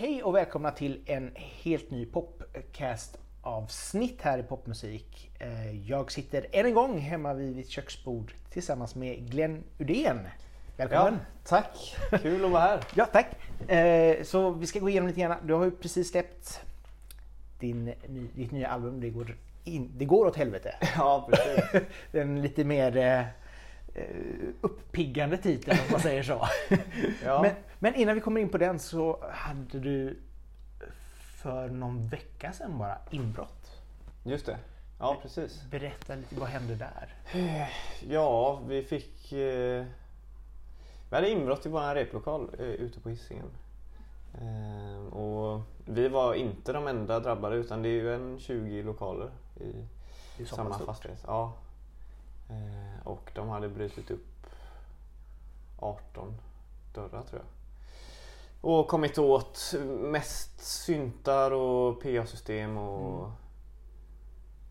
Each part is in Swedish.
Hej och välkomna till en helt ny popcast-avsnitt här i Popmusik. Eh, Jag sitter än en gång hemma vid mitt köksbord tillsammans med Glenn Udén. Välkommen! Ja, tack! Kul att vara här. Ja, tack! Eh, Så vi ska gå igenom lite grann. Du har ju precis släppt din, ditt nya album Det går, in, det går åt helvete. Ja, precis. Den lite mer eh, uppiggande titeln om man säger så. Ja. Men, men innan vi kommer in på den så hade du för någon vecka sedan bara inbrott. Just det. Ja, precis. Berätta lite, vad hände där? Ja, vi fick... Eh... Vi hade inbrott i vår replokal eh, ute på Hisingen. Eh, och vi var inte de enda drabbade utan det är ju en 20 lokaler i samma fastighet. Ja. Eh, och de hade brutit upp 18 dörrar tror jag. Och kommit åt mest syntar och PA-system och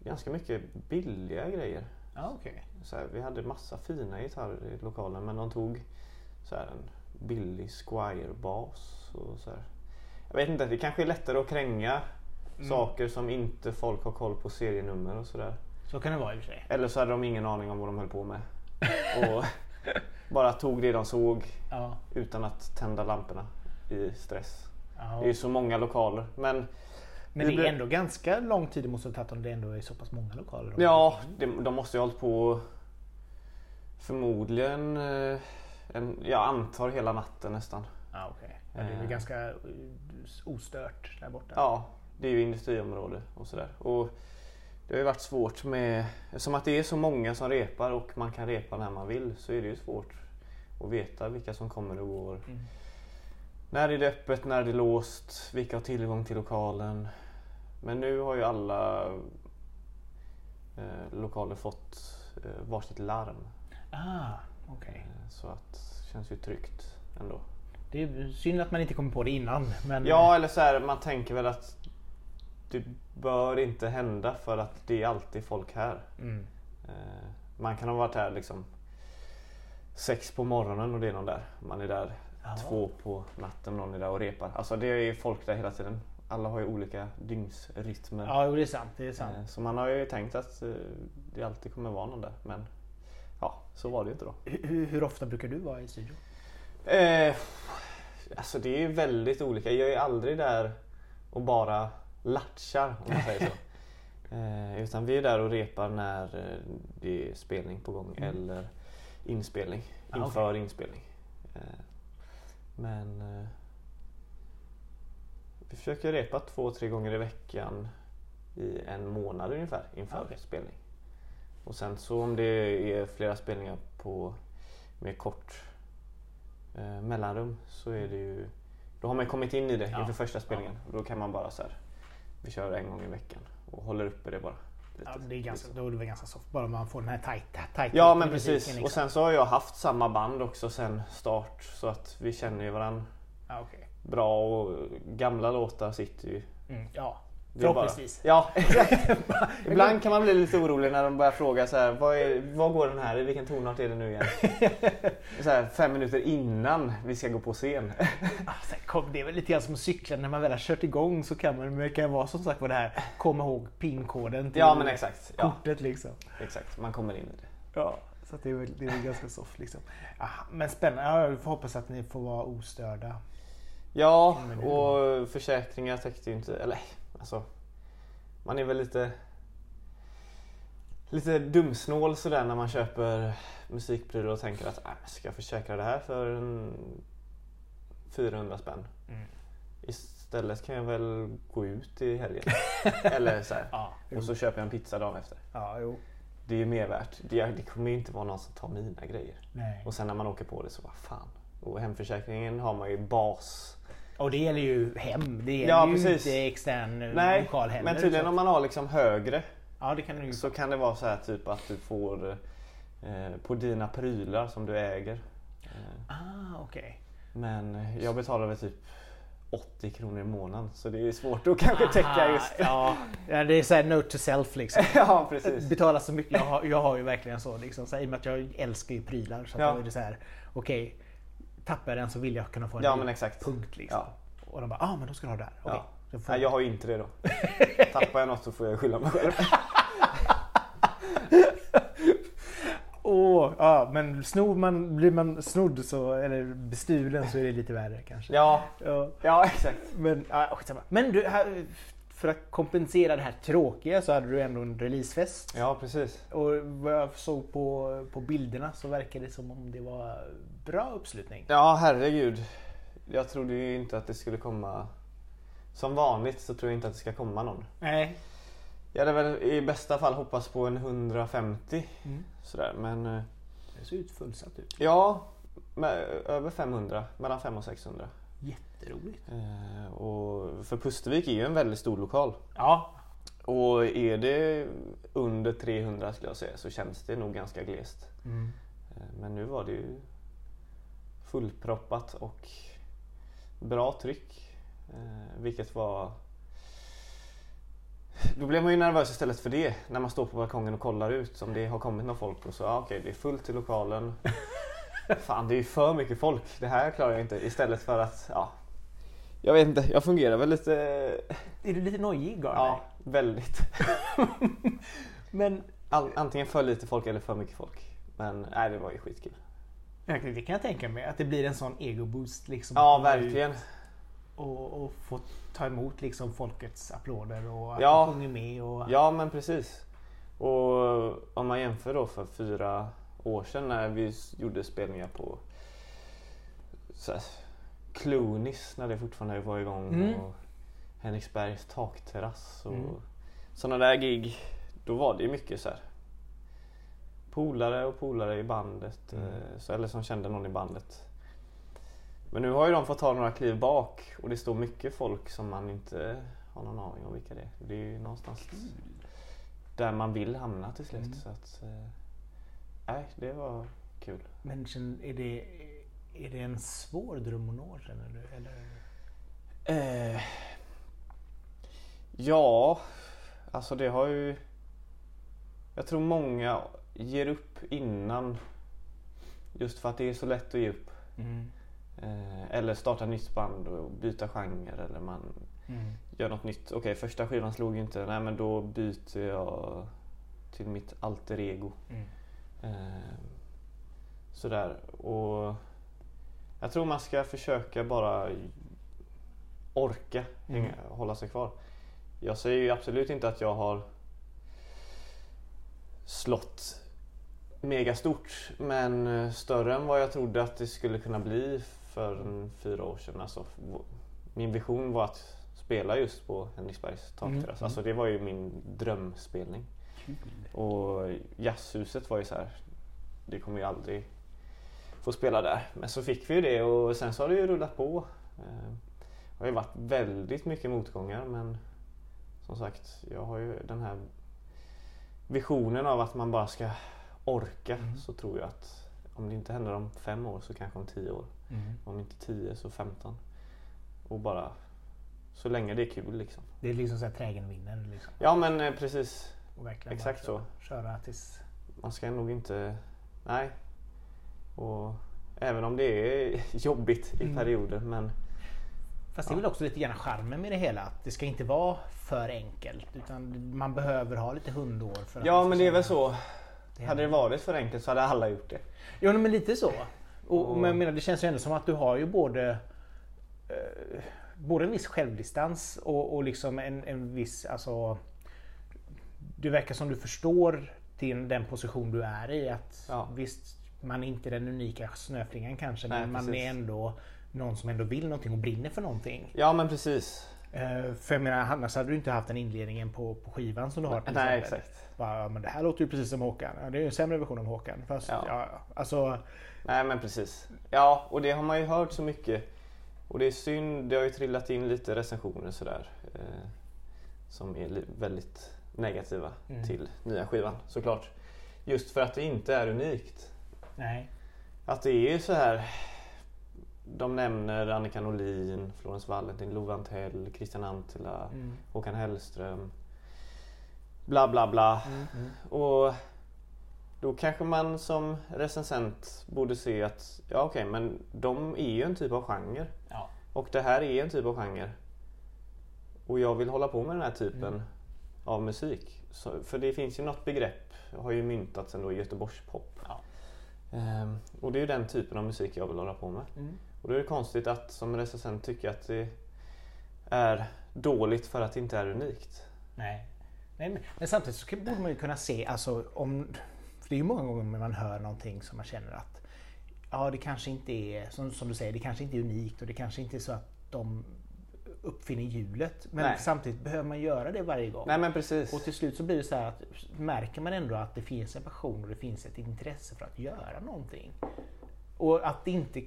Mm. ganska mycket billiga grejer. Ja, okej. Så här, vi hade massa fina gitarrer i lokalen men de tog så här, en billig Squire-bas. Och så här. Jag vet inte, det kanske är lättare att kränga Mm. saker som inte folk har koll på serienummer och sådär. Så kan det vara i och för sig. Eller så hade de ingen aning om vad de höll på med. Och bara tog det de såg Ja. utan att tända lamporna i stress. ja. Det är ju så många lokaler. Men Men det är ändå ganska lång tid det måste ha tagit om det ändå är så pass många lokaler. Ja, de, de måste ju ha hållit på förmodligen, eh, en, jag antar hela natten nästan. Ja, okej. Ja, det är väl Eh. ganska eh, ostört där borta. Ja, det är ju industriområde och sådär. Och det har ju varit svårt med, som att det är så många som repar och man kan repa när man vill så är det ju svårt att veta vilka som kommer och går. Mm. När är det öppet, när är det låst, vilka har tillgång till lokalen. Men nu har ju alla eh, lokaler fått eh, varsitt larm. Ah, okej. Eh, Så att det känns ju tryggt ändå. Det är synd att man inte kom på det innan. Men Ja, eller så här, man tänker väl att det bör inte hända för att det är alltid folk här. Mm. Eh, Man kan ha varit här liksom sex på morgonen och det är någon där. Man är där Ja. två på natten och någon är där och repar. Alltså det är folk där hela tiden. Alla har ju olika dygnsrytmer. Ja, det är sant. Det är sant. Eh, Så man har ju tänkt att eh, det alltid kommer vara någon där. Men ja, så var det ju inte då. Hur, hur ofta brukar du vara i studion? Eh, alltså det är väldigt olika. Jag är aldrig där och bara latchar om man säger så. Eh, utan vi är där och repar när eh, det är spelning på gång Mm. eller inspelning. Ah, Inför inspelning. Eh, men eh, vi försöker repa två, tre gånger i veckan i en månad ungefär inför Ah, okej. spelning. Och sen så om det är flera spelningar på med kort eh, mellanrum så är det ju då har man kommit in i det Ja. inför första spelningen. Och då kan man bara så här, vi kör en gång i veckan och håller uppe det bara. lite, Ja, det är ganska, liksom. då är det väl ganska soft. Bara man får den här tajta, tajta Ja men precis. liksom. Och sen så har jag haft samma band också sen start så att vi känner ju varandra Ja, okej. bra och gamla låtar sitter ju. Mm, ja, förhoppningsvis. Ja. Ibland kan man bli lite orolig när de börjar fråga så här, vad, är, vad går den här i? Vilken tonart är det nu igen? så här, fem minuter innan vi ska gå på scen. Sen kom, det är väl lite grann som cykla. När man väl har kört igång så kan man, det kan vara som sagt vad det här, komma ihåg pinkoden till Ja men exakt. Ja, kortet liksom. exakt. Man kommer in i det. Ja, så det är väl, det är väl ganska soft liksom. Ah, men spännande. Ja, jag får hoppas att ni får vara ostörda. Ja, Ja, och försäkringar täckte ju inte, eller alltså man är väl lite lite dumsnål sådär när man köper musikprylar och tänker att äh, ska jag försäkra det här för en 400 spänn? Mm. Istället kan jag väl gå ut i helgen. eller så. Ja, Och så köper jag en pizza dagen efter. ja, jo. Det är ju mer värt. Det, det kommer ju inte vara någon som tar mina grejer. Nej. Och sen när man åker på det så vad fan. Och hemförsäkringen har man ju bas Och det gäller ju hem. Det gäller Ja, ju precis. inte extern Nej, lokal heller. men tydligen om man har liksom högre Ja, det kan så kan det vara så här typ att du får eh, på dina prylar som du äger. Eh, Ah, okej. men jag betalar väl typ 80 kronor i månaden så det är svårt att kanske täcka Aha, just. Ja, ja, det är såhär note to self liksom. ja precis. Betala så mycket. Jag har, jag har ju verkligen så liksom. Så I och med att jag älskar ju prylar så Ja. då är det så här. Okej, tappar jag den så vill jag kunna få en Ja men exakt. Punkt liksom. Ja. Och de bara, ja ah, men då ska du ha där. Okej. Ja. Så får- Nej, jag har ju inte det då. Tappar jag något så får jag skylla mig själv. Åh, ja, men snor man, blir man snodd så, eller bestulen så är det lite värre kanske. Ja, Ja, ja exakt. men, ja, men du, här- för att kompensera det här tråkiga så hade du ändå en releasefest. Ja, precis. Och vad jag såg på, på bilderna så verkade det som om det var bra uppslutning. Ja, herregud. Jag trodde ju inte att det skulle komma... Som vanligt så tror jag inte att det ska komma någon. Nej. Jag hade väl i bästa fall hoppats på en 150 Mm. sådär, men eh, Det ser ut fullsatt ut. ja, med, över 500, mellan 500 och 600. Jätteroligt. Eh, och för Pustervik är ju en väldigt stor lokal. Ja. Och är det under 300 skulle jag säga så känns det nog ganska glest. Mm. Eh, Men nu var det ju fullproppat och bra tryck. Eh, vilket var... Då blev man ju nervös istället för det när man står på balkongen och kollar ut om det har kommit någon folk och så, ja okej det är fullt i lokalen. Fan det är ju för mycket folk, det här klarar jag inte. Istället för att, ja. Jag vet inte, jag fungerar väl lite... Är du lite nojig av Ja, väldigt. dig? Men All, antingen för lite folk eller för mycket folk. Men nej, det var ju skitkul. det kan jag tänka mig. Att det blir en sån ego-boost. Liksom, Ja, verkligen. Och, och få ta emot liksom folkets applåder och att Ja. sjunger med. Och, Ja, men precis. Och om man jämför då för fyra år sedan när vi gjorde spelningar på Cloonis när det fortfarande var igång Mm. och Henriksbergs takterrass och Mm. sådana där gig. Då var det ju mycket så här polare och polare i bandet. Mm. eh, Så, eller som kände någon i bandet. Men nu har ju de fått ta några kliv bak och det står mycket folk som man inte har någon aning om vilka det är. Det är ju någonstans där man vill hamna till slut. Mm. Så att, eh, nej, det var kul. Men är det, är det en svår dröm att nå? Känner du? Eller? Eh, ja, alltså det har ju... Jag tror många ger upp innan. Just för att det är så lätt att ge upp. Mm. Eh, eller starta nytt band och byta genre eller man Mm. gör något nytt. Okej, första skivan slog inte. Nej men då byter jag till mitt alter ego. Mm. Eh, sådär. Och jag tror man ska försöka bara orka hänga, Mm. hålla sig kvar. Jag säger ju absolut inte att jag har slått mega stort men eh, större än vad jag trodde att det skulle kunna bli för fyra år sedan. Alltså, min vision var att spela just på Henriksbergs takterrass. Mm. Alltså, det var ju min drömspelning. Och jazzhuset var ju så här. Det kommer ju aldrig få spela där. Men så fick vi ju det och sen så har det ju rullat på. Eh, Det har ju varit väldigt mycket motgångar men som sagt, jag har ju den här visionen av att man bara ska orka. Mm. Så tror jag att om det inte händer om fem år så kanske om tio år. Mm. Om inte tio så femton. Och bara så länge det är kul liksom. Det är liksom så här trägen vinner. Liksom. Ja men eh, precis. Verkligen Exakt så. Köra tills... Man ska nog inte... Nej. Och även om det är jobbigt i Mm. perioder men Fast det är väl också lite grann charmen med det hela. Att det ska inte vara för enkelt. Utan man behöver ha lite hundår. För att Ja men det är väl så. Det Hade det varit för enkelt så hade alla gjort det. Ja men lite så. Och, Och- Men jag menar, det känns ju ändå som att du har ju både eh, Både en viss självdistans och, och liksom en, en viss alltså Det verkar som du förstår din, den position du är i. Att Ja. Visst, man är inte den unika snöflingan kanske Nej, men man precis. är ändå någon som ändå vill någonting och brinner för någonting. Ja men precis. Eh, för jag menar, annars hade du inte haft den inledningen på, på skivan som du har till Nej exempel. exakt. Bara, men det här låter ju precis som Håkan. Ja, det är ju en sämre version av Håkan. Fast, ja. Ja. Alltså, Nej men precis. Ja och det har man ju hört så mycket. Och det är synd, det har ju trillat in lite recensioner sådär. Eh, som är väldigt negativa Mm. till nya skivan såklart. Just för att det inte är unikt. Nej. Att det är så här. De nämner Annika Norlin, Florence Valentin, Love Antell, Christian Antila, Mm. Håkan Hellström. Bla bla bla. Mm. Och då kanske man som recensent borde se att ja okej men de är ju en typ av genre. Ja. Och det här är en typ av genre. Och jag vill hålla på med den här typen Mm. av musik. Så, för det finns ju något begrepp, har ju myntats ändå, Göteborgspop. Ja. Ehm, och det är ju den typen av musik jag vill hålla på med. Mm. Och då är det konstigt att som recensent tycka att det är dåligt för att det inte är unikt. Nej. Nej men, men samtidigt så kan- borde man ju kunna se, alltså om... För det är ju många gånger man hör någonting som man känner att ja, det kanske inte är, som, som du säger, det kanske inte är unikt och det kanske inte är så att de uppfinner hjulet. Men Nej. samtidigt behöver man göra det varje gång. Nej men precis. Och till slut så blir det så här att märker man ändå att det finns en passion och det finns ett intresse för att göra någonting. Och att det inte,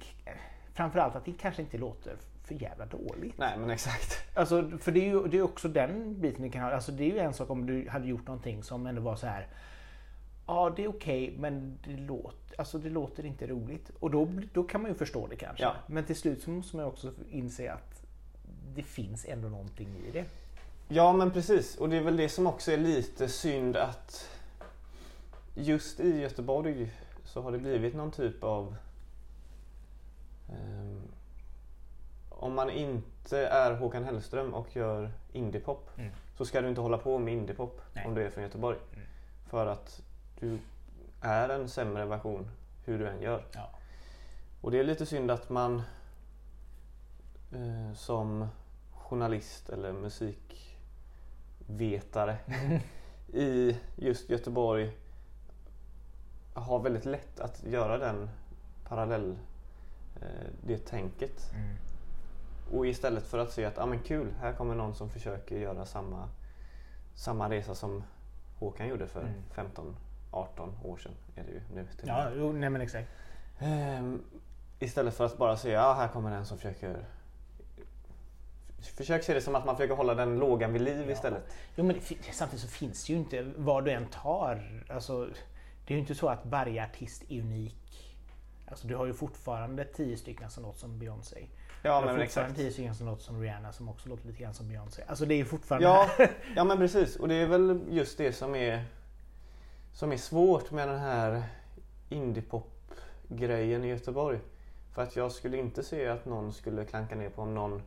framförallt att det kanske inte låter för jävla dåligt. Nej men exakt. Alltså, för det är ju det är också den biten du kan ha. Alltså, det är ju en sak om du hade gjort någonting som ändå var så här. Ja, det är okej, men det låter, alltså, det låter inte roligt. Och då, då kan man ju förstå det kanske. Ja. Men till slut så måste man ju också inse att det finns ändå någonting i det. Ja men precis. Och det är väl det som också är lite synd att just i Göteborg så har det blivit någon typ av ehm, om man inte är Håkan Hellström och gör indiepop Mm. så ska du inte hålla på med indiepop om du är från Göteborg. Mm. För att du är en sämre version hur du än gör. Ja. Och det är lite synd att man eh, som journalist eller musikvetare i just Göteborg har väldigt lätt att göra den parallell, eh, det tänket. Mm. Och istället för att se att ah, men kul, här kommer någon som försöker göra samma, samma resa som Håkan gjorde för Mm. 15-18 år sedan. Är det ju nu till Ja, jo, nej men exakt. Ehm, istället för att bara se, ja här kommer en som försöker Försök se det som att man försöker hålla den lågan vid liv Ja. istället. Jo, men samtidigt så finns det ju inte, vad du än tar, alltså, det är ju inte så att varje artist är unik. Alltså, du har ju fortfarande tio stycken som låter som Beyoncé. Ja men fortfarande exakt. tio stycken som låter som Rihanna som också låter lite grann som Beyoncé. Alltså det är ju fortfarande... Ja, ja men precis. Och det är väl just det som är, som är svårt med den här indiepop-grejen i Göteborg. För att jag skulle inte se att någon skulle klanka ner på om någon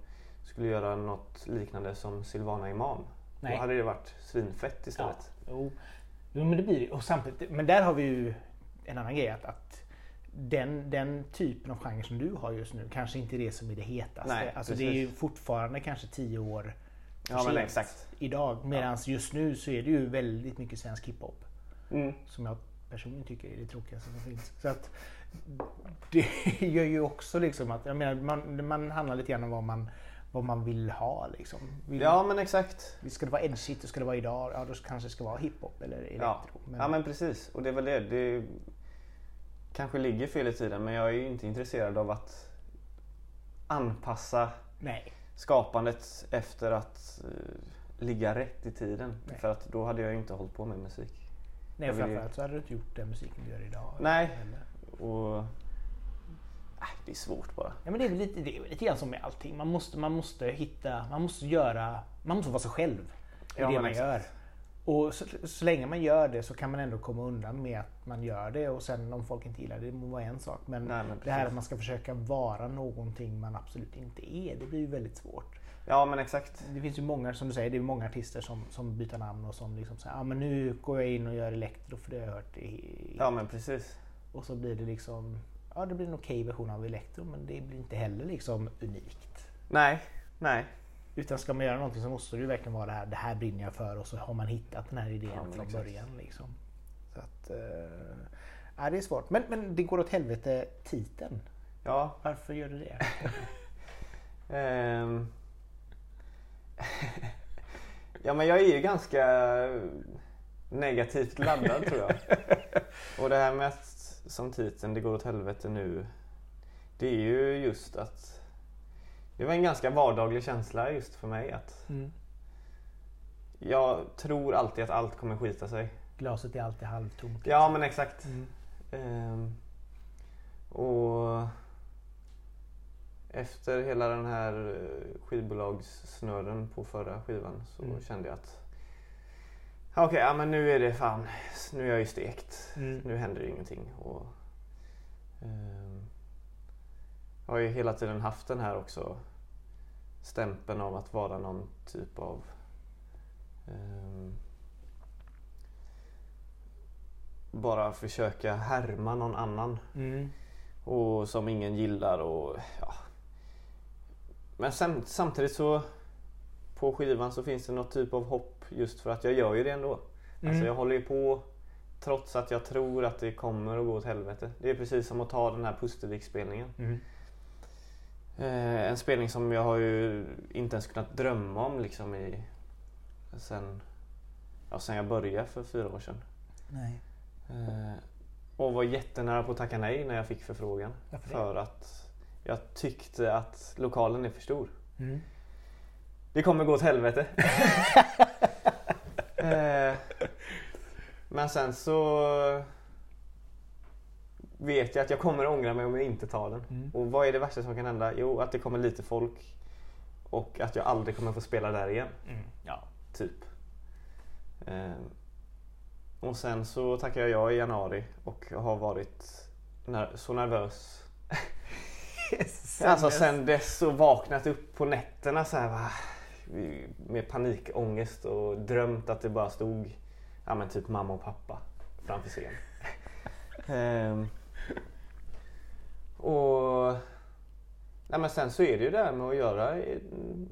skulle göra något liknande som Silvana Imam. Nej. Då hade det varit svinfett istället. Jo. jo, men det blir det. Och samtidigt, men där har vi ju en annan grej att, att den, den typen av genre som du har just nu kanske inte är det som är det hetaste. Nej, alltså det är ju fortfarande kanske tio år Ja, men exakt. idag. Medan just nu så är det ju väldigt mycket svensk hiphop. Mm. Som jag personligen tycker är det tråkigaste som finns. Så att det gör ju också liksom att, jag menar, man, man handlar lite grann om vad man, vad man vill ha liksom. Vill, Ja men exakt. Ska det vara edgigt och ska det vara idag, ja då kanske det ska vara hiphop eller elektro. Ja. ja men precis. Och det är väl det. Det kanske ligger fel i tiden men jag är ju inte intresserad av att anpassa Nej. skapandet efter att eh, ligga rätt i tiden. Nej. För att då hade jag ju inte hållit på med musik. Nej Jag vill ju- framförallt så hade du inte gjort den musiken du gör idag. Nej. Eller- Och det är svårt bara. Ja men det är väl lite, det är lite grann som med allting. Man måste, man måste hitta, man måste göra, man måste vara sig själv. i Ja, det man exakt. gör. Och så, så länge man gör det så kan man ändå komma undan med att man gör det och sen om folk inte gillar det, det må vara en sak. Men, Nej, men det här att man ska försöka vara någonting man absolut inte är, det blir ju väldigt svårt. Ja men exakt. Det finns ju många, som du säger, det är många artister som, som byter namn och som liksom säger ah, men nu går jag in och gör elektro för det har jag hört. i- Ja men precis. Och så blir det liksom, ja det blir en okej version av elektro men det blir inte heller liksom unikt. Nej, nej. Utan ska man göra någonting så måste det ju verkligen vara det här, det här brinner jag för och så har man hittat den här idén Ja, från exakt. början. Liksom. Så att, eh, ja, det är svårt. Men, men det går åt helvete titeln. Ja. Varför gör du det? ehm. ja men jag är ju ganska negativt laddad tror jag. Och det här med att som titeln Det går åt helvete nu. Det är ju just att det var en ganska vardaglig känsla just för mig att Mm. jag tror alltid att allt kommer skita sig. Glaset är alltid halvtomt. Ja men exakt. Mm. Ehm, och efter hela den här eh, skivbolagssnurren på förra skivan så Mm. kände jag att "Ja, okej, ja, men nu är det fan, nu är jag ju stekt. Mm. Nu händer det ingenting. Och, ehm, jag har ju hela tiden haft den här också stämpeln av att vara någon typ av ehm, bara försöka härma någon annan Mm. och som ingen gillar och ja. Men sam, samtidigt så på skivan så finns det något typ av hopp just för att jag gör ju det ändå. Mm. Alltså jag håller ju på trots att jag tror att det kommer att gå åt helvete. Det är precis som att ta den här Pustervik-spelningen. Mm. Eh, en spelning som jag har ju inte ens kunnat drömma om liksom i, sen, ja, sen jag började för fyra år sedan. Nej. Eh, och var jättenära på att tacka nej när jag fick förfrågan. Varför det? För att jag tyckte att lokalen är för stor. Mm. Det kommer gå åt helvete. eh, men sen så vet jag att jag kommer ångra mig om jag inte tar den. Mm. Och vad är det värsta som kan hända? Jo, att det kommer lite folk och att jag aldrig kommer få spela där igen. Mm. Ja. Typ. Eh, och sen så tackar jag ja i januari och har varit ner- så nervös. Alltså sen dess så vaknat upp på nätterna så här va, med panikångest och drömt att det bara stod ja, men typ mamma och pappa framför scen. Ehm, och nej, men sen så är det ju det här med att göra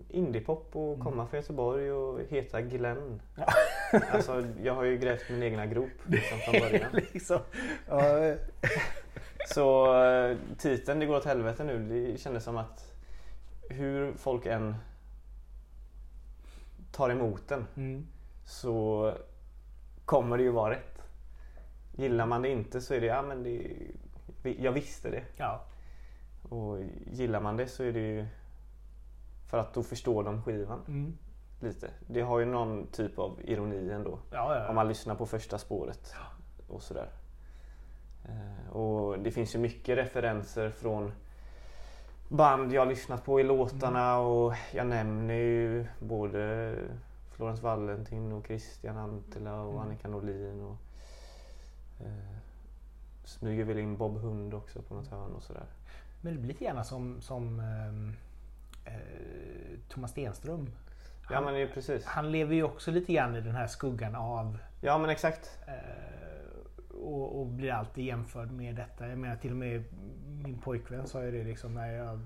indiepop och komma från Göteborg och heta Glenn. Alltså, jag har ju grävt min egna grop liksom, från början. liksom. Ja, Så eh, titeln Det går åt helvete nu, det kändes som att hur folk än tar emot den mm. så kommer det ju vara rätt. Gillar man det inte så är det, ja men det, jag visste det. ja. Och gillar man det så är det ju för att då förstår de skivan Mm. lite. Det har ju någon typ av ironi ändå. Ja, ja. Om man lyssnar på första spåret och sådär. Eh, Och det finns ju mycket referenser från band jag lyssnat på i låtarna och jag nämner ju både Florence Valentin och Christian Antila och Mm. Annika Norlin och eh, smyger väl in Bob Hund också på något hörn och sådär. Men det blir lite gärna som, som ehm, eh, Thomas Stenström. Ja men är precis. Han lever ju också lite grann i den här skuggan av Ja men exakt. eh, och, och blir alltid jämförd med detta. Jag menar till och med min pojkvän sa ju det liksom när jag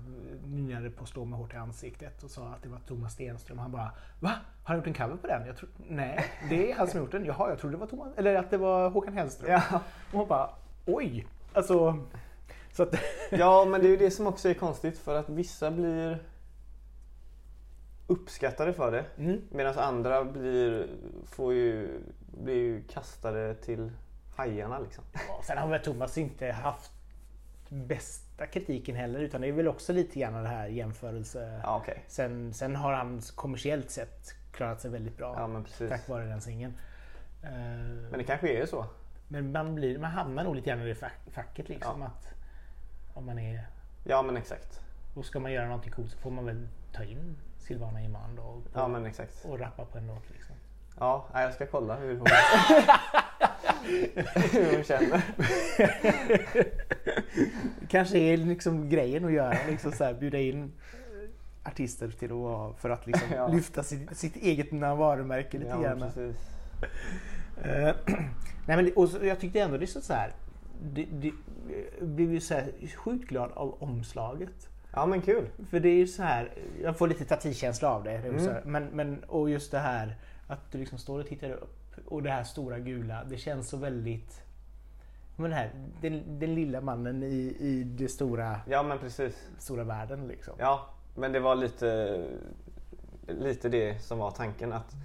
nynade på Stå med hårt i ansiktet och sa att det var Thomas Stenström. Han bara Va? Har han gjort en cover på den? Jag Nej, det är han som gjort den. Jaha, jag trodde det var Thomas, eller att det var Håkan Hellström. Ja. Och hon bara Oj! Alltså så att, Ja, men det är ju det som också är konstigt för att vissa blir uppskattade för det. mm. Medan andra blir, får ju, blir ju kastade till hajarna liksom. Ja, Sen har väl Thomas inte haft bästa kritiken heller utan det är väl också lite grann det här jämförelse. Ja, okej. Sen, sen har han kommersiellt sett klarat sig väldigt bra Ja, tack vare den singeln. Eh, Men det kanske är så. Men man, blir, man hamnar nog lite grann i det fack, facket liksom. Ja. Att om man är, Ja, men exakt. och ska man göra någonting coolt så får man väl ta in Silvana Imam då och, Ja, men exakt. och rappa på en låt. Liksom. Ja, jag ska kolla hur hon, hur hon känner. kanske är liksom grejen att göra, liksom så här, bjuda in artister till att för att liksom Ja. lyfta sitt, sitt eget varumärke lite Ja, grann. Eh, nej men och så, jag tyckte ändå det är så här. Det, det, jag blev ju så här sjukt glad av omslaget. Ja, men kul. För det är ju så här, jag får lite tatikänsla av det. Mm. men, men, och just det här att du liksom står och tittar upp och det här stora gula. Det känns så väldigt... Men här, den, den lilla mannen i, i det stora, Ja, men precis. stora världen liksom. Ja, men det var lite, lite det som var tanken att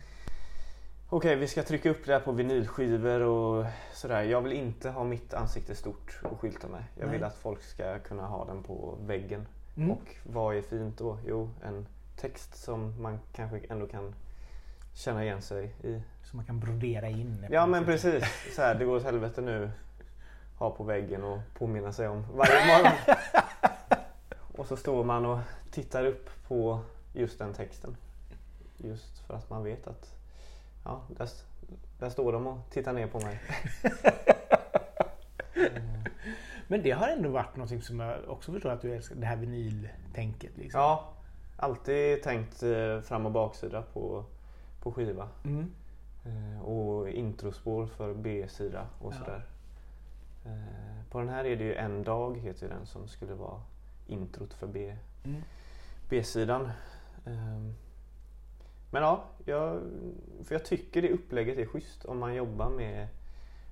Okej, vi ska trycka upp det här på vinylskivor och sådär. Jag vill inte ha mitt ansikte stort och skylta med. Jag Nej. vill att folk ska kunna ha den på väggen. Mm. Och vad är fint då? Jo, en text som man kanske ändå kan känna igen sig i. Så man kan brodera in. Ja, men precis. Så här, det går åt helvete nu. Ha på väggen och påminna sig om varje morgon. Och så står man och tittar upp på just den texten. Just för att man vet att ja, där, där står de och tittar ner på mig. Men det har ändå varit något som jag också förstår att du älskar. Det här vinyltänket. Liksom. Ja, Alltid tänkt eh, fram och baksida på, på skiva. Mm. Eh, och introspår för B-sida och sådär. Eh, på den här är det ju En dag heter den som skulle vara introt för B, Mm. B-sidan. Ehm, Men ja, jag, för jag tycker det upplägget är schysst om man jobbar med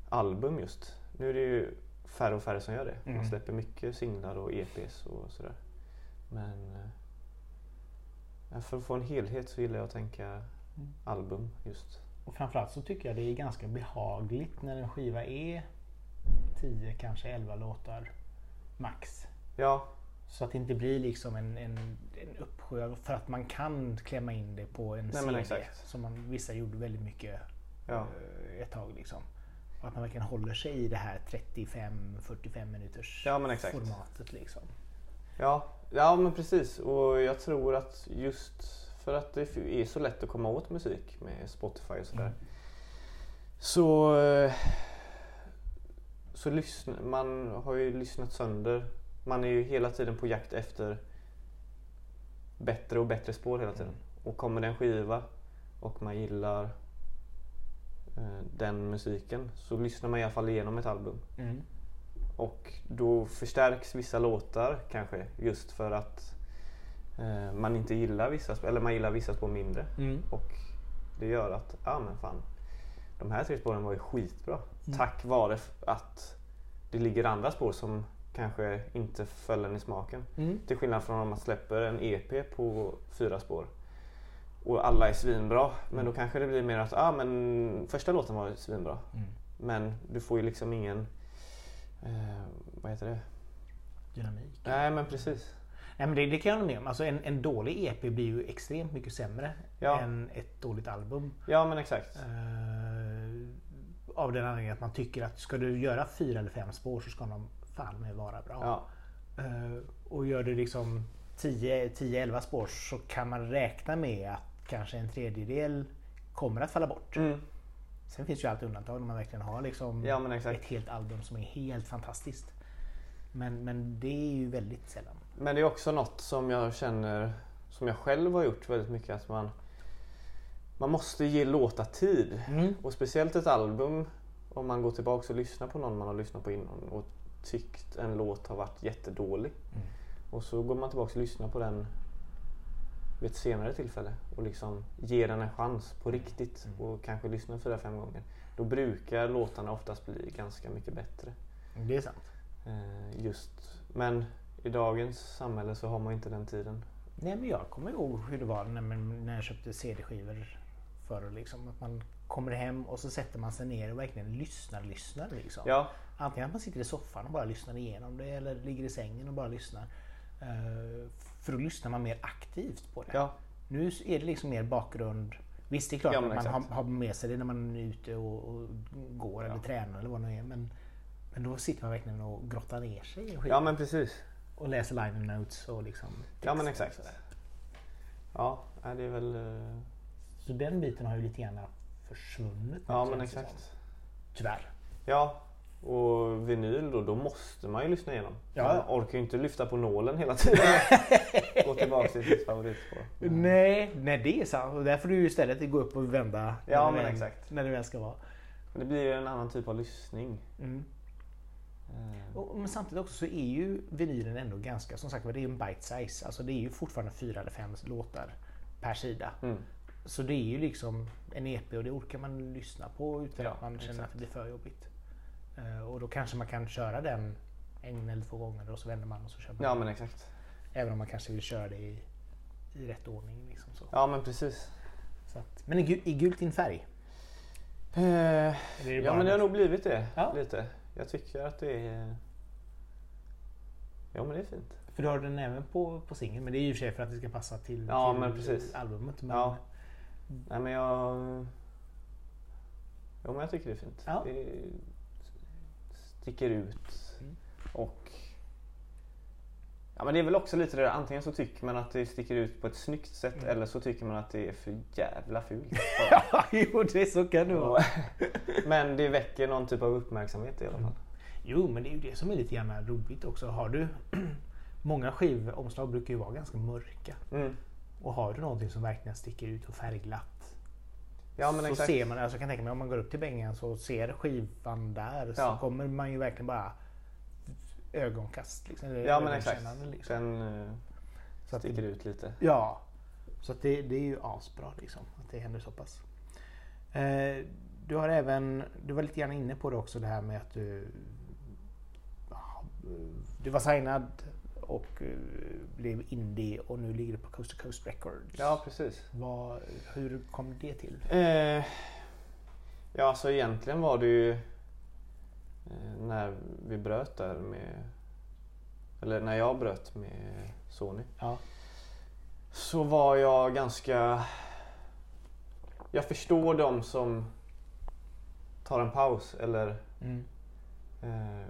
album just. Nu är det ju färre och färre som gör det. Man Mm. släpper mycket singlar och EPs och sådär. Men eh, för att få en helhet så gillar jag att tänka Mm. album just. Och framförallt så tycker jag det är ganska behagligt när en skiva är 10, kanske 11 låtar max. Ja, Så att det inte blir liksom en, en, en uppsjö för att man kan klämma in det på en Nej, CD. exakt. Som man, vissa gjorde väldigt mycket ja. eh, ett tag liksom. Och att man verkligen håller sig i det här 35-45 minuters Ja, formatet liksom. Ja, ja men precis. Och jag tror att just för att det är så lätt att komma åt musik med Spotify och sådär. Mm. Så, eh, så lyssna, man har ju lyssnat sönder. Man är ju hela tiden på jakt efter bättre och bättre spår hela tiden. Och kommer det en skiva och man gillar eh, den musiken så lyssnar man i alla fall igenom ett album. Mm. Och då förstärks vissa låtar kanske just för att eh, man inte gillar vissa spår, eller man gillar vissa spår mindre. Mm. Och det gör att, ja men fan, de här tre spåren var ju skitbra. Mm. Tack vare att det ligger andra spår som kanske inte föll en i smaken. Mm. Till skillnad från om man släpper en EP på fyra spår. Och alla är svinbra. Men då kanske det blir mer att, ja men första låten var ju svinbra. Mm. Men du får ju liksom ingen, eh, vad heter det? Dynamik. Nej men precis. Nej, men det, det kan jag hålla med om. Alltså en, en dålig EP blir ju extremt mycket sämre Ja. än ett dåligt album. Ja men exakt. Eh, av den anledningen att man tycker att ska du göra fyra eller fem spår så ska de fan med vara bra. Ja, Eh, och gör du liksom 10-11 spår så kan man räkna med att kanske en tredjedel kommer att falla bort. mm. Sen finns ju alltid undantag när man verkligen har liksom ja ett helt album som är helt fantastiskt. Men, men det är ju väldigt sällan. Men det är också något som jag känner, som jag själv har gjort väldigt mycket, att man, man måste ge låtar tid. Och speciellt ett album, om man går tillbaka och lyssnar på någon man har lyssnat på innan och tyckt en låt har varit jättedålig. Mm. Och så går man tillbaka och lyssnar på den vid ett senare tillfälle och liksom ger den en chans på riktigt Mm. och kanske lyssnar fyra, fem gånger. Då brukar låtarna oftast bli ganska mycket bättre. Det är sant. Eh, just. Men i dagens samhälle så har man inte den tiden. Nej, men jag kommer ihåg hur det var när, när jag köpte CD-skivor förr. Liksom, att man kommer hem och så sätter man sig ner och verkligen lyssnar, lyssnar. Liksom. Ja, Antingen att man sitter i soffan och bara lyssnar igenom det eller ligger i sängen och bara lyssnar. Eh, för då lyssnar man mer aktivt på det. ja, Nu är det liksom mer bakgrund. Visst, det är klart Ja, att man har, har med sig det när man är ute och, och går eller Ja. tränar eller vad det nu är. Men, men då sitter man verkligen och grottar ner sig i ja men precis. Och läser liner notes och liksom Ja men exakt. Ja, det är väl... eh, Så den biten har ju lite grann försvunnit. Ja men det som. exakt. Tyvärr. Ja, och vinyl då, då måste man ju lyssna igenom. Ja. Man orkar ju inte lyfta på nålen hela tiden. Gå tillbaka till sitt favoritspår. Nej, nej det är sant. Och därför får du ju istället gå upp och vända. Ja, när men väl- exakt. När det väl ska vara. Men det blir ju en annan typ av lyssning. Mm. Eh, Och, men samtidigt också så är ju vinylen ändå ganska, som sagt det är en bite size. Alltså det är ju fortfarande fyra eller fem låtar per sida. Mm. Så det är ju liksom en EP och det orkar man lyssna på utan Ja, att man känner exakt. att det blir för jobbigt. Eh, och då kanske man kan köra den en eller två gånger och så vänder man och så kör man. Ja men exakt. Även om man kanske vill köra det i, i rätt ordning. Liksom så. Ja men precis. Att, men är, gu- är gult din färg? Eh, ja men det har nog blivit det. Ja. Lite. Jag tycker att det är... Ja men det är fint. För du har den även på, på singeln men det är ju i och för sig för att det ska passa till, Ja, till men precis. albumet. Men, Ja. Nej men jag... Ja men jag tycker det är fint. Ja. Det sticker ut. Mm. Och... Ja men det är väl också lite det där, antingen så tycker man att det sticker ut på ett snyggt sätt Mm. eller så tycker man att det är för jävla fult. Ja, jo det så kan det vara. men det väcker någon typ av uppmärksamhet i alla fall. Jo men det är ju det som är lite grann roligt också. Har du Många skivomslag brukar ju vara ganska mörka. Mm. Och har du någonting som verkligen sticker ut och färgglatt. Ja, men så exakt. ser man, alltså jag kan tänka mig om man går upp till bängen så ser skivan där så Ja. kommer man ju verkligen bara ögonkast. Liksom, Ja men exakt. Liksom. Den eh, Så sticker det, ut lite. ja, så det, det är ju asbra liksom att det händer så pass. Eh, du har även, du var lite grann inne på det också det här med att du du var signad och eh, blev indie och nu ligger du på Coast to Coast Records. Ja precis. Vad, hur kom det till? Eh, ja alltså egentligen var det ju när vi bröt där med eller när jag bröt med Sony Ja. så var jag ganska jag förstår de som tar en paus eller Mm. eh,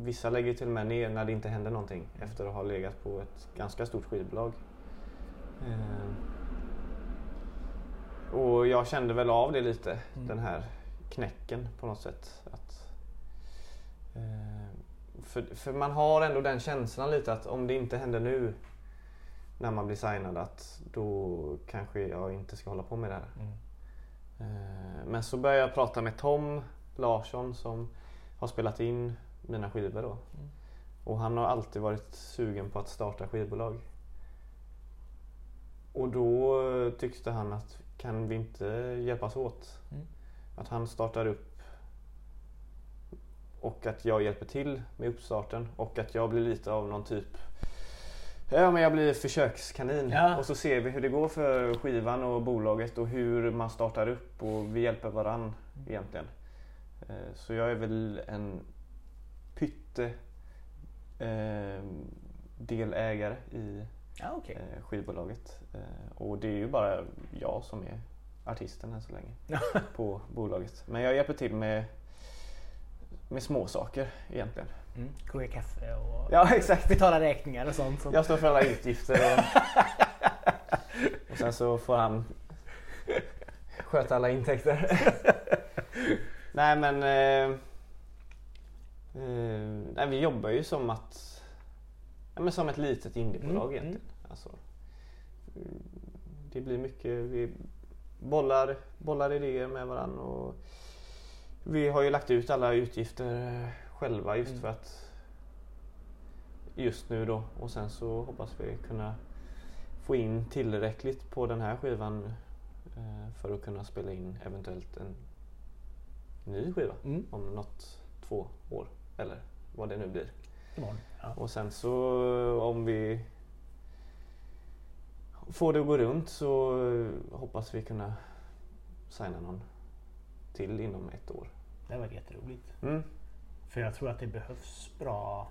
vissa lägger till och med ner när det inte händer någonting efter att ha legat på ett ganska stort skivbolag. Eh, och jag kände väl av det lite, Mm. den här knäcken på något sätt. Att, eh, för, för man har ändå den känslan lite att om det inte händer nu när man blir signad att då kanske jag inte ska hålla på med det här. Mm. Eh, Men så började jag prata med Tom Larsson som har spelat in mina skivor då. Och han har alltid varit sugen på att starta skivbolag. Och då eh, tyckte han att kan vi inte hjälpas åt? Mm. Att han startar upp och att jag hjälper till med uppstarten och att jag blir lite av någon typ Ja men jag blir försökskanin Ja. och så ser vi hur det går för skivan och bolaget och hur man startar upp och vi hjälper varann egentligen. Eh, Så jag är väl en pytte eh, delägare i Ja, okej. eh, skivbolaget. Eh, och det är ju bara jag som är artisten än så länge på bolaget. Men jag hjälper till med, med små saker egentligen. Mm. Koka kaffe och Ja exakt. betala räkningar och sånt. Som... Jag står för alla utgifter och, och sen så får han sköta alla intäkter. nej men eh, eh, nej, vi jobbar ju som att ja, men som ett litet indiebolag Mm, egentligen. Alltså, mm, det blir mycket, vi bollar, bollar idéer med varandra och vi har ju lagt ut alla utgifter eh, själva just Mm. för att just nu då och sen så hoppas vi kunna få in tillräckligt på den här skivan eh, för att kunna spela in eventuellt en ny skiva Mm. om något två år eller vad det nu blir. Imorgon. Ja. Och sen så om vi får det att gå runt så hoppas vi kunna signa någon till inom ett år. Det var jätteroligt. Mm. För jag tror att det behövs bra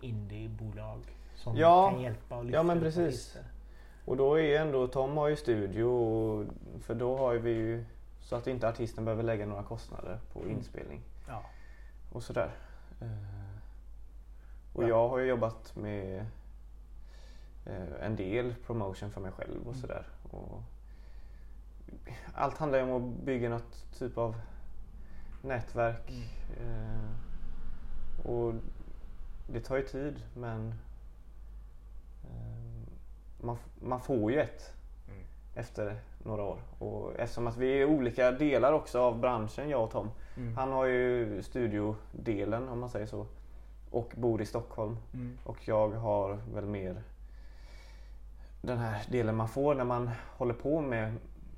indiebolag som Ja. kan hjälpa och lyfta Ja, men precis. Och då är ändå, Tom har ju studio för då har vi ju så att inte artisten behöver lägga några kostnader på Mm. inspelning Ja. och sådär. Eh, Och Ja. jag har ju jobbat med eh, en del promotion för mig själv och sådär. Och Allt handlar ju om att bygga något typ av nätverk. Mm. Eh, Och det tar ju tid men eh, man, man får ju ett Mm. efter några år. Och eftersom att vi är olika delar också av branschen, jag och Tom. Mm. Han har ju studiodelen om man säger så och bor i Stockholm. Mm. Och jag har väl mer den här delen man får när man håller på med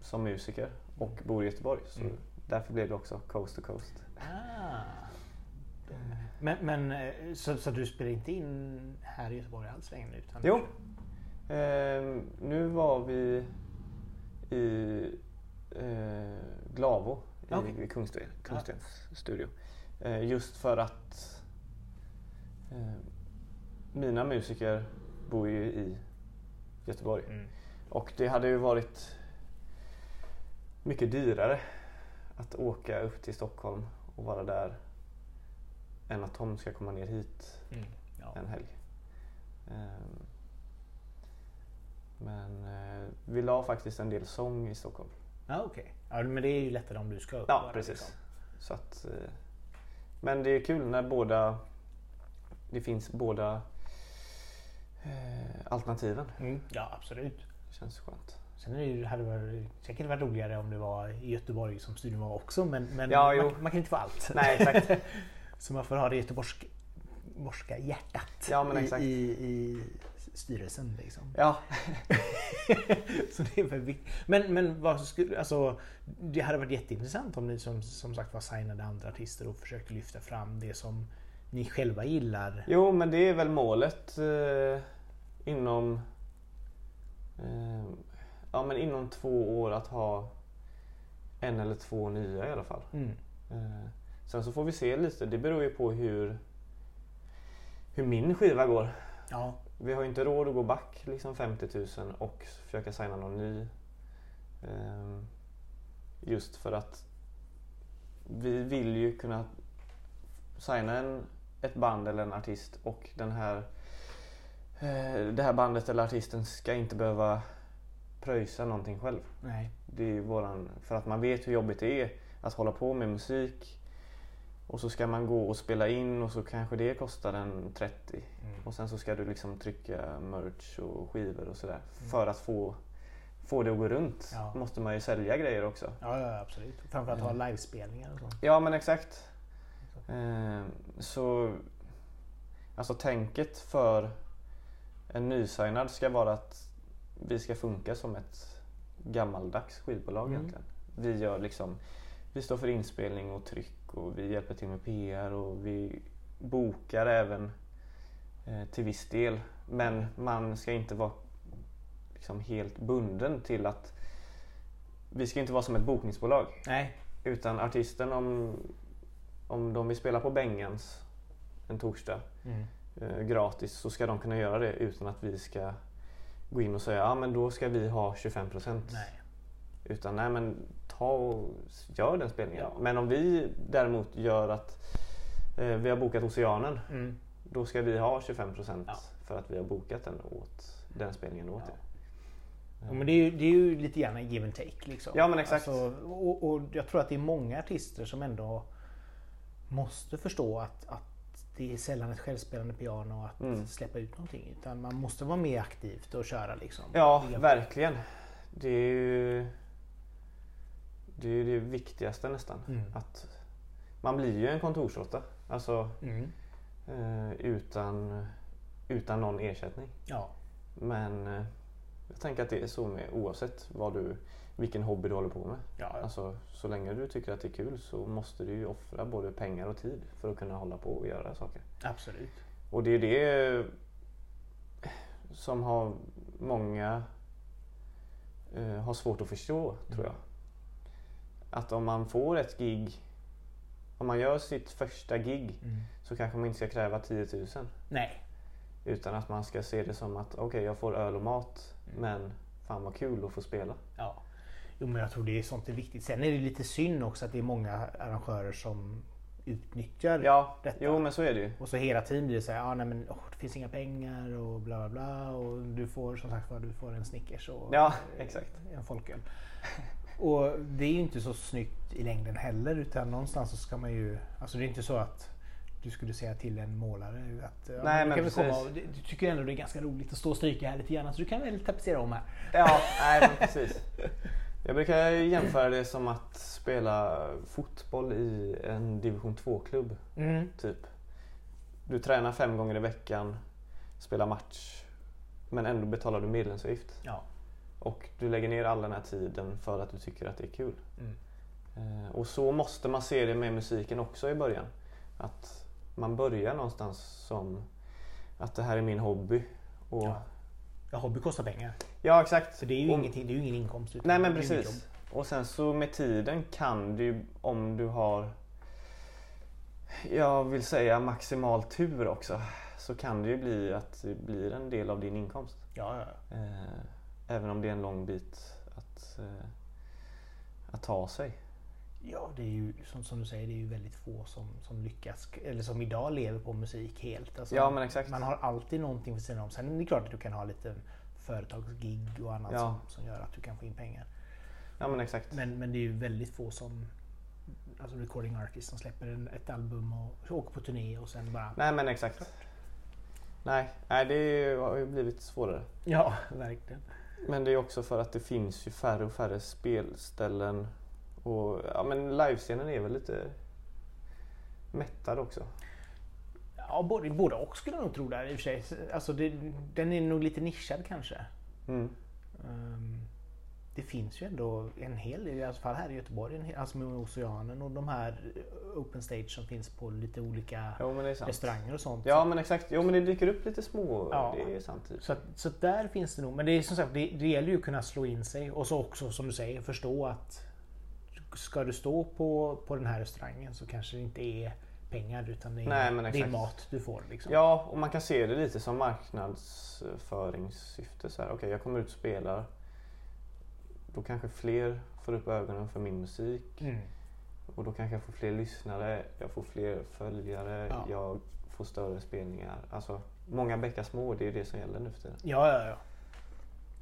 som musiker och bor i Göteborg. Så Mm. därför blev det också Coast to Coast. Ah. Men, men eh, så, så du spelar inte in här i Göteborg alls längre? Utan Jo. Eh, nu var vi i eh, Glavo i, i Kungsten, Kungstens studio. Eh, just för att eh, mina musiker bor ju i Göteborg. Mm. Och det hade ju varit mycket dyrare att åka upp till Stockholm och vara där än att Tom ska komma ner hit Mm. Ja. en helg. Ehm, Men eh, vi la faktiskt en del sång i Stockholm. Ja, okej. Ja, men det är ju lättare om du ska upp. Ja, precis. liksom. Så att, eh, men det är kul när båda det finns båda eh, alternativen. Mm. Ja, absolut. Känns skönt. Sen är det ju, hade det varit, säkert varit roligare om det var i Göteborg som studion var också men, men Ja, man, man kan inte få allt. Nej, exakt. Så man får ha det göteborgska hjärtat Ja, men i, exakt. i, i styrelsen. Liksom. Ja, Så det är väl. Men, men vad skulle, alltså, det hade varit jätteintressant om ni som, som sagt var signade andra artister och försökte lyfta fram det som ni själva gillar. jo men det är väl målet eh, inom eh, Ja men inom två år att ha en eller två nya i alla fall. Mm. Eh, sen så får vi se lite, det beror ju på hur hur min skiva går. Ja, Vi har ju inte råd att gå back liksom 50 000 och försöka signa någon ny. Ehm, Just för att vi vill ju kunna signa en, ett band eller en artist och den här eh, det här bandet eller artisten ska inte behöva pröjsa någonting själv. nej. Det är våran, för att man vet hur jobbigt det är att hålla på med musik och så ska man gå och spela in och så kanske det kostar en 30 Mm. och sen så ska du liksom trycka merch och skivor och sådär. För att få, få det att gå runt Ja. måste man ju sälja grejer också. Ja, ja absolut. Framförallt ha livespelningar och så. Ja men exakt. Eh, så alltså tänket för en nysignad ska vara att vi ska funka som ett gammaldags skivbolag Mm. egentligen. Vi gör liksom vi står för inspelning och tryck och vi hjälper till med PR och vi bokar även eh, till viss del. Men man ska inte vara liksom helt bunden till att vi ska inte vara som ett bokningsbolag. Nej. Utan artisten om, om de vill spela på Bengans en torsdag Mm. eh, gratis så ska de kunna göra det utan att vi ska gå in och säga ja men då ska vi ha 25%. Nej. Utan nej men ta och gör den spelningen. Ja. Men om vi däremot gör att eh, vi har bokat Oceanen Mm. då ska vi ha 25% Ja. för att vi har bokat den åt den spelningen åt Ja. er. Ja, men det är, ju, det är ju lite grann en give and take. Liksom. Ja, men exakt. Alltså, och, och jag tror att det är många artister som ändå måste förstå att, att det är sällan ett självspelande piano att Mm. släppa ut någonting. Utan man måste vara mer aktivt och köra liksom. Ja, verkligen. Det är ju det, är det viktigaste nästan. Mm. Att man blir ju en kontorsråtta. Alltså Mm. eh, utan, utan någon ersättning. Ja. Men eh, jag tänker att det är så med oavsett vad du, vilken hobby du håller på med. Ja, ja. Alltså, så länge du tycker att det är kul så måste du ju offra både pengar och tid för att kunna hålla på och göra saker. Absolut. Och det är det som har många eh, har svårt att förstå, tror jag. Att om man får ett gig, om man gör sitt första gig Mm. så kanske man inte ska kräva 10 000. Nej. Utan att man ska se det som att okej, jag får öl och mat, men fan vad kul att få spela. Ja. Jo men jag tror det är sånt är viktigt. Sen är det lite synd också att det är många arrangörer som utnyttjar Ja, detta. jo men så är det ju. Och så hela tiden blir det så här, ah, nej men åh, det finns inga pengar och bla bla bla. Och du får som sagt du får en Snickers och Ja, en folköl. Och det är ju inte så snyggt i längden heller utan någonstans så ska man ju, alltså det är inte så att du skulle säga till en målare att ja, Nej, men komma och, du du tycker ändå det är ganska roligt att stå och stryka här lite grann så du kan väl tapetsera om här. Ja, nej men precis. Jag brukar jämföra det som att spela fotboll i en division 2-klubb. Mm. Typ. Du tränar fem gånger i veckan, spelar match, men ändå betalar du medlemsavgift. Ja. Och du lägger ner all den här tiden för att du tycker att det är kul. Mm. Eh, och så måste man se det med musiken också i början. Att man börjar någonstans som att det här är min hobby. Och, Ja. Ja, hobby kostar pengar. ja exakt. Så det är ju Och- ingenting, det är ju ingen inkomst. Nej men precis. Och sen så med tiden kan du, om du har, jag vill säga maximal tur också, så kan det ju bli att det blir en del av din inkomst. Ja, ja. Eh, även om det är en lång bit att, eh, att ta sig. Ja, det är ju som, som du säger, det är ju väldigt få som, som lyckas, eller som idag lever på musik helt. Alltså, Ja, men exakt. Man har alltid någonting för sidan om. Sen är det klart att du kan ha lite företagsgig och annat Ja. som, som gör att du kan få in pengar. Ja men exakt. Men, men det är ju väldigt få som Alltså recording artists som släpper en, ett album och åker på turné och sen bara... Nej men exakt. Nej, nej det har ju blivit svårare. Ja, verkligen. Men det är också för att det finns ju färre och färre spelställen. Och ja, men livescenen är väl lite mättad också. Ja, både, både och skulle jag nog tro där i och för sig. Alltså det, den är nog lite nischad kanske. Mm. Ehm, det finns ju ändå en hel del, i alla fall här i Göteborg, en hel, alltså med Oceanen och de här open stage som finns på lite olika Jo restauranger och sånt. Ja men exakt. Jo men det dyker upp lite små. Ja. Det är sant. Så, att, så där finns det nog. Men det är som sagt, det, det gäller ju att kunna slå in sig och så också som du säger förstå att ska du stå på, på den här restaurangen så kanske det inte är pengar utan det är, Nej, det är mat du får. Liksom. Ja, och man kan se det lite som marknadsföringssyfte. Okej, jag kommer ut och spelar. Då kanske fler får upp ögonen för min musik. Mm. Och då kanske jag får fler lyssnare, jag får fler följare, Ja. jag får större spelningar. Alltså, många bäckar små, det är ju det som gäller nu för tiden. Ja, ja, ja.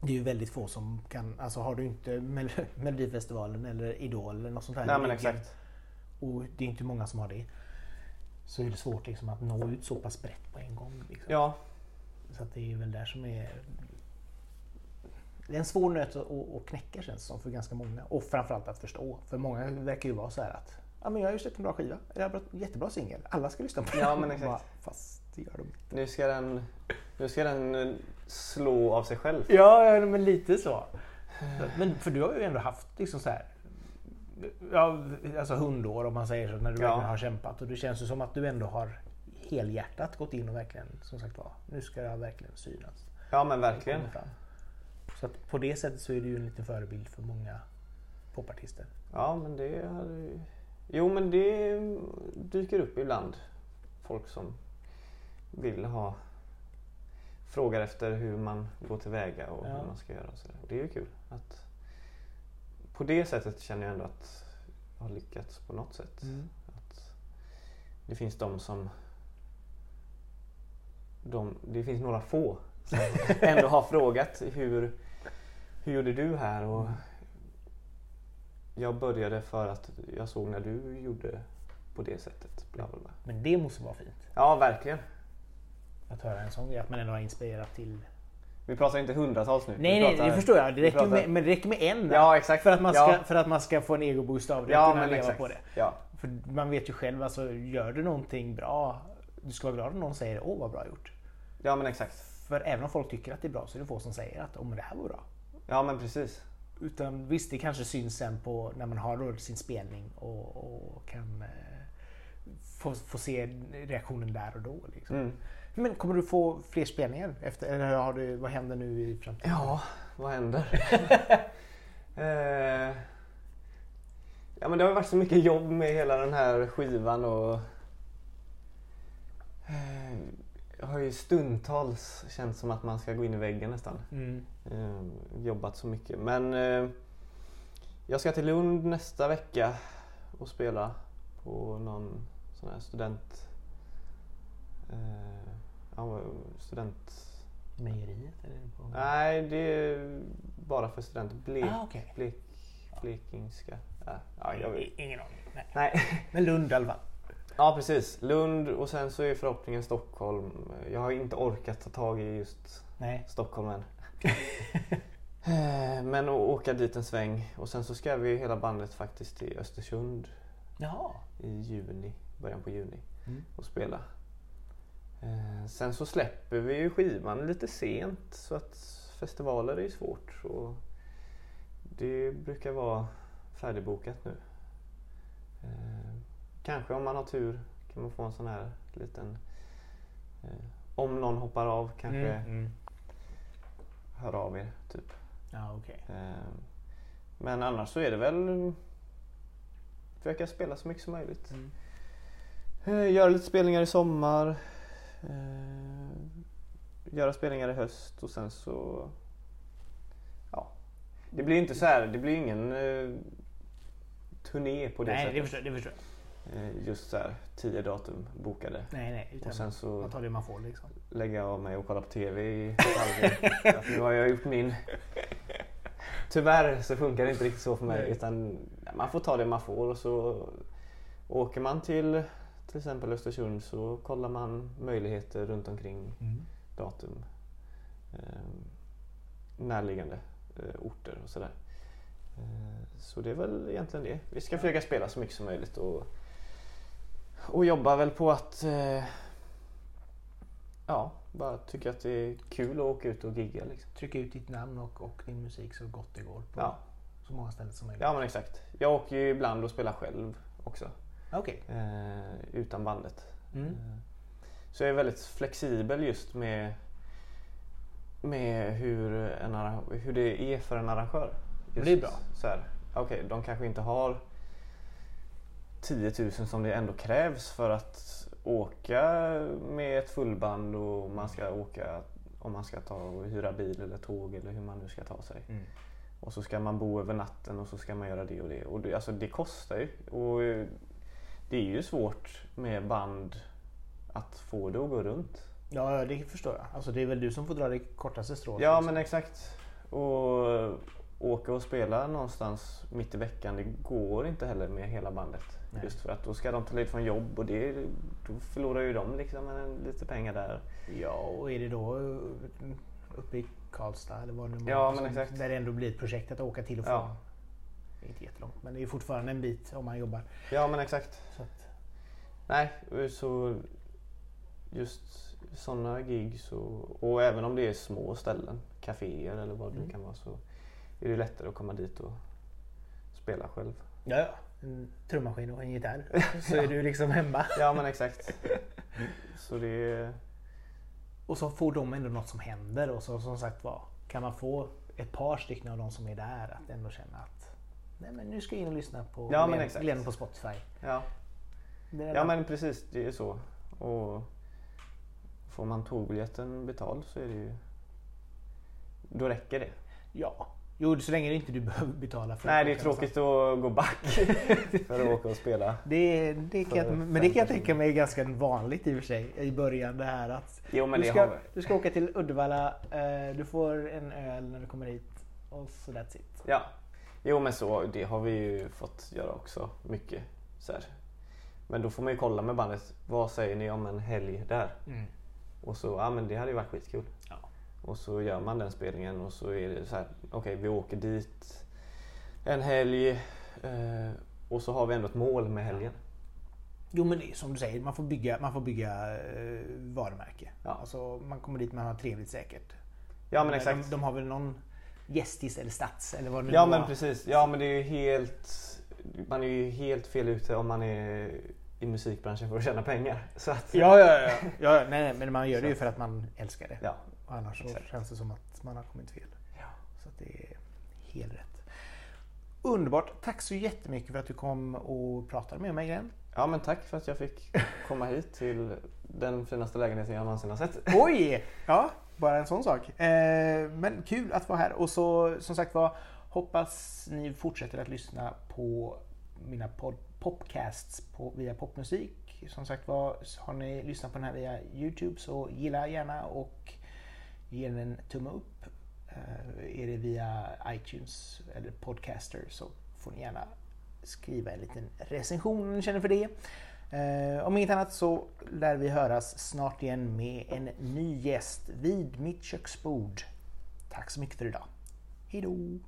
Det är ju väldigt få som kan, alltså har du inte Mel- Melodifestivalen eller Idol eller något sånt här. Nej men exakt. Och det är inte många som har det. Så är det svårt liksom att nå ut så pass brett på en gång. Liksom. Ja, Så att det är väl där som är... Det är en svår nöt att, knäcka känns det som för ganska många. Och framförallt att förstå. För många verkar ju vara så här att ja, men jag har ju släppt en bra skiva. Jag har en jättebra singel. Alla ska lyssna på den. Ja, men exakt. Bara, Fast det gör de inte. nu ska den, nu ska den slå av sig själv. Ja, ja, men lite så. Men för du har ju ändå haft liksom så här. Ja, alltså hundår om man säger så, när du Ja. verkligen har kämpat. Och det känns ju som att du ändå har helhjärtat gått in och verkligen, som sagt var, nu ska jag verkligen synas. Ja men verkligen. Så att på det sättet så är du ju en liten förebild för många popartister. Ja men det har- Jo men det dyker upp ibland. Folk som vill ha Frågar efter hur man går tillväga och Ja. hur man ska göra och sådär. Och det är ju kul. Att på det sättet känner jag ändå att jag har lyckats på något sätt. Att det finns de som de, Det finns några få som ändå har frågat hur, hur gjorde du här? Och jag började för att jag såg när du gjorde på det sättet. Bla bla bla. Men det måste vara fint. Ja, verkligen. Att höra en sån grej, att man ändå har inspirerat till... Vi pratar inte hundratals nu. Nej, vi nej, pratar, det förstår jag. Det räcker pratar- med, men det räcker med en. Ja, exakt. För att, man ska, Ja. för att man ska få en egoboost av det Ja, och kunna leva exakt. på det. Ja. För man vet ju själv, alltså, gör du någonting bra, du ska vara glad om någon säger åh vad bra gjort. ja, men exakt. För även om folk tycker att det är bra så är det få som säger att åh men det här var bra. Ja, men precis. Utan visst, det kanske syns sen på när man har då sin spelning och, och kan eh, få, få se reaktionen där och då. Liksom. Mm. Men kommer du få fler spelningar? Efter, eller har du, vad händer nu i framtiden? Ja, vad händer? eh, ja, men det har varit så mycket jobb med hela den här skivan och eh, jag har ju stundtals känt som att man ska gå in i väggen nästan. Mm. Eh, jobbat så mycket. Men eh, jag ska till Lund nästa vecka och spela på någon sån här student... Eh, ja, student... Mejeriet? Eller på... Nej, det är bara för studenter. Blek, Ah, okej. blek, blekingska. Ja, ja, jag vet. Ingen aning. Nej. Nej. Men Lund i alla fall. ja, precis. Lund och sen så är förhoppningen Stockholm. Jag har inte orkat ta tag i just Nej. Stockholm än. Eh, Men åka dit en sväng och sen så ska vi hela bandet faktiskt till Östersund Jaha. i juni, början på juni Mm. och spela. Eh, Sen så släpper vi ju skivan lite sent så att festivaler är ju svårt. Och det brukar vara färdigbokat nu. Eh, Kanske om man har tur kan man få en sån här liten... eh, Om någon hoppar av kanske Mm, mm. hör av er. Typ. Okej. Eh, Men annars så är det väl försöka spela så mycket som möjligt. Mm. Göra lite spelningar i sommar. Eh, Göra spelningar i höst och sen så... Ja. Det blir inte så här, det blir ingen eh, turné på det Nej, det sättet. förstår, jag, det förstår. Eh, Just så här, tio datum bokade. Nej, nej. Utan Och sen så man tar det man får liksom. lägger jag av mig och kollar på TV i nu har jag gjort min... Tyvärr så funkar det inte riktigt så för mig Nej. utan man får ta det man får och så åker man till till exempel Östersund så kollar man möjligheter runt omkring Mm. datum. Ehm, närliggande eh, orter och sådär. Eh, så det är väl egentligen det. Vi ska försöka spela så mycket som möjligt och, och jobba väl på att eh, ja, bara tycka att det är kul att åka ut och gigga. Liksom. Trycka ut ditt namn och, och din musik så gott det går på Ja. så många ställen som möjligt. ja, men exakt. Jag åker ju ibland och spelar själv också. Okej. Eh, utan bandet. Mm. Eh, Så jag är väldigt flexibel just med, med hur, en, hur det är för en arrangör. Just det är bra. Så här, okej, de kanske inte har 10 000 som det ändå krävs för att åka med ett fullband och man ska åka om man ska ta och hyra bil eller tåg eller hur man nu ska ta sig. Mm. Och så ska man bo över natten och så ska man göra det och det. Och det, alltså det kostar ju. Och eh, det är ju svårt med band att få det att gå runt. Ja, det förstår jag. Alltså det är väl du som får dra det kortaste strået. Ja liksom. men exakt. Och åka och spela någonstans mitt i veckan, det går inte heller med hela bandet. Nej. Just för att då ska de ta lite från jobb och det, då förlorar ju de liksom lite pengar där. Ja, och är det då uh, uppe i Karlstad eller vad det nu Ja, men exakt. Där det ändå blir ett projekt att åka till och från. Ja. Inte jättelångt, men det är fortfarande en bit om man jobbar. Ja men exakt. Så att, Nej, så just sådana gig så, och även om det är små ställen, kaféer eller vad det Mm. kan vara så är det lättare att komma dit och spela själv. ja, ja. En trummaskin och en gitarr. Så är du liksom hemma. Ja men exakt. Så det är, Och så får de ändå något som händer och så som sagt var kan man få ett par stycken av de som är där att ändå känna att Nej men nu ska jag in och lyssna på Ja, Glenn. Glenn på Spotify. ja. Ja men precis, det är så. Och får man tågbiljetten betald så är det ju, då räcker det. ja. Jo, så länge inte du behöver betala för Nej det är tråkigt att gå back för att åka och spela. Det, det kan jag, men det kan jag tänka mig är ganska vanligt i och för sig i början det här att Jo men du, ska, du ska åka till Uddevalla, eh, du får en öl när du kommer hit och så that's it. Ja. Jo men så, det har vi ju fått göra också mycket. Så här. Men då får man ju kolla med bandet. Vad säger ni om en helg där? Och så, ja men det hade ju varit skitkul. Ja. Och så gör man den spelningen och så är det så här, okej vi åker dit en helg eh, och så har vi ändå ett mål med helgen. Jo men det är som du säger, man får bygga, man får bygga eh, varumärke. Ja. Alltså, man kommer dit man har trevligt säkert. Ja men de, exakt. de har väl någon gästis eller stats eller vad det nu Ja var. men precis. Ja men det är ju helt, man är ju helt fel ute om man är i musikbranschen för att tjäna pengar. Så att, Ja, ja, ja. ja nej, nej, men man gör det ju för att man älskar det. ja. Och annars så känns det som att man har kommit fel. Ja. Så att det är helt rätt. Underbart. Tack så jättemycket för att du kom och pratade med mig Glenn. Ja men tack för att jag fick komma hit till den finaste lägenheten jag någonsin har sett. Oj! Ja, bara en sån sak. Eh, men kul att vara här och så som sagt var hoppas ni fortsätter att lyssna på mina pod- popcasts på, via popmusik. Som sagt var, har ni lyssnat på den här via Youtube så gilla gärna och ge den en tumme upp. Eh, är det via iTunes eller Podcaster så får ni gärna skriva en liten recension om ni känner för det. Eh, om inget annat så lär vi höras snart igen med en ny gäst vid mitt köksbord. Tack så mycket för idag. Hejdå!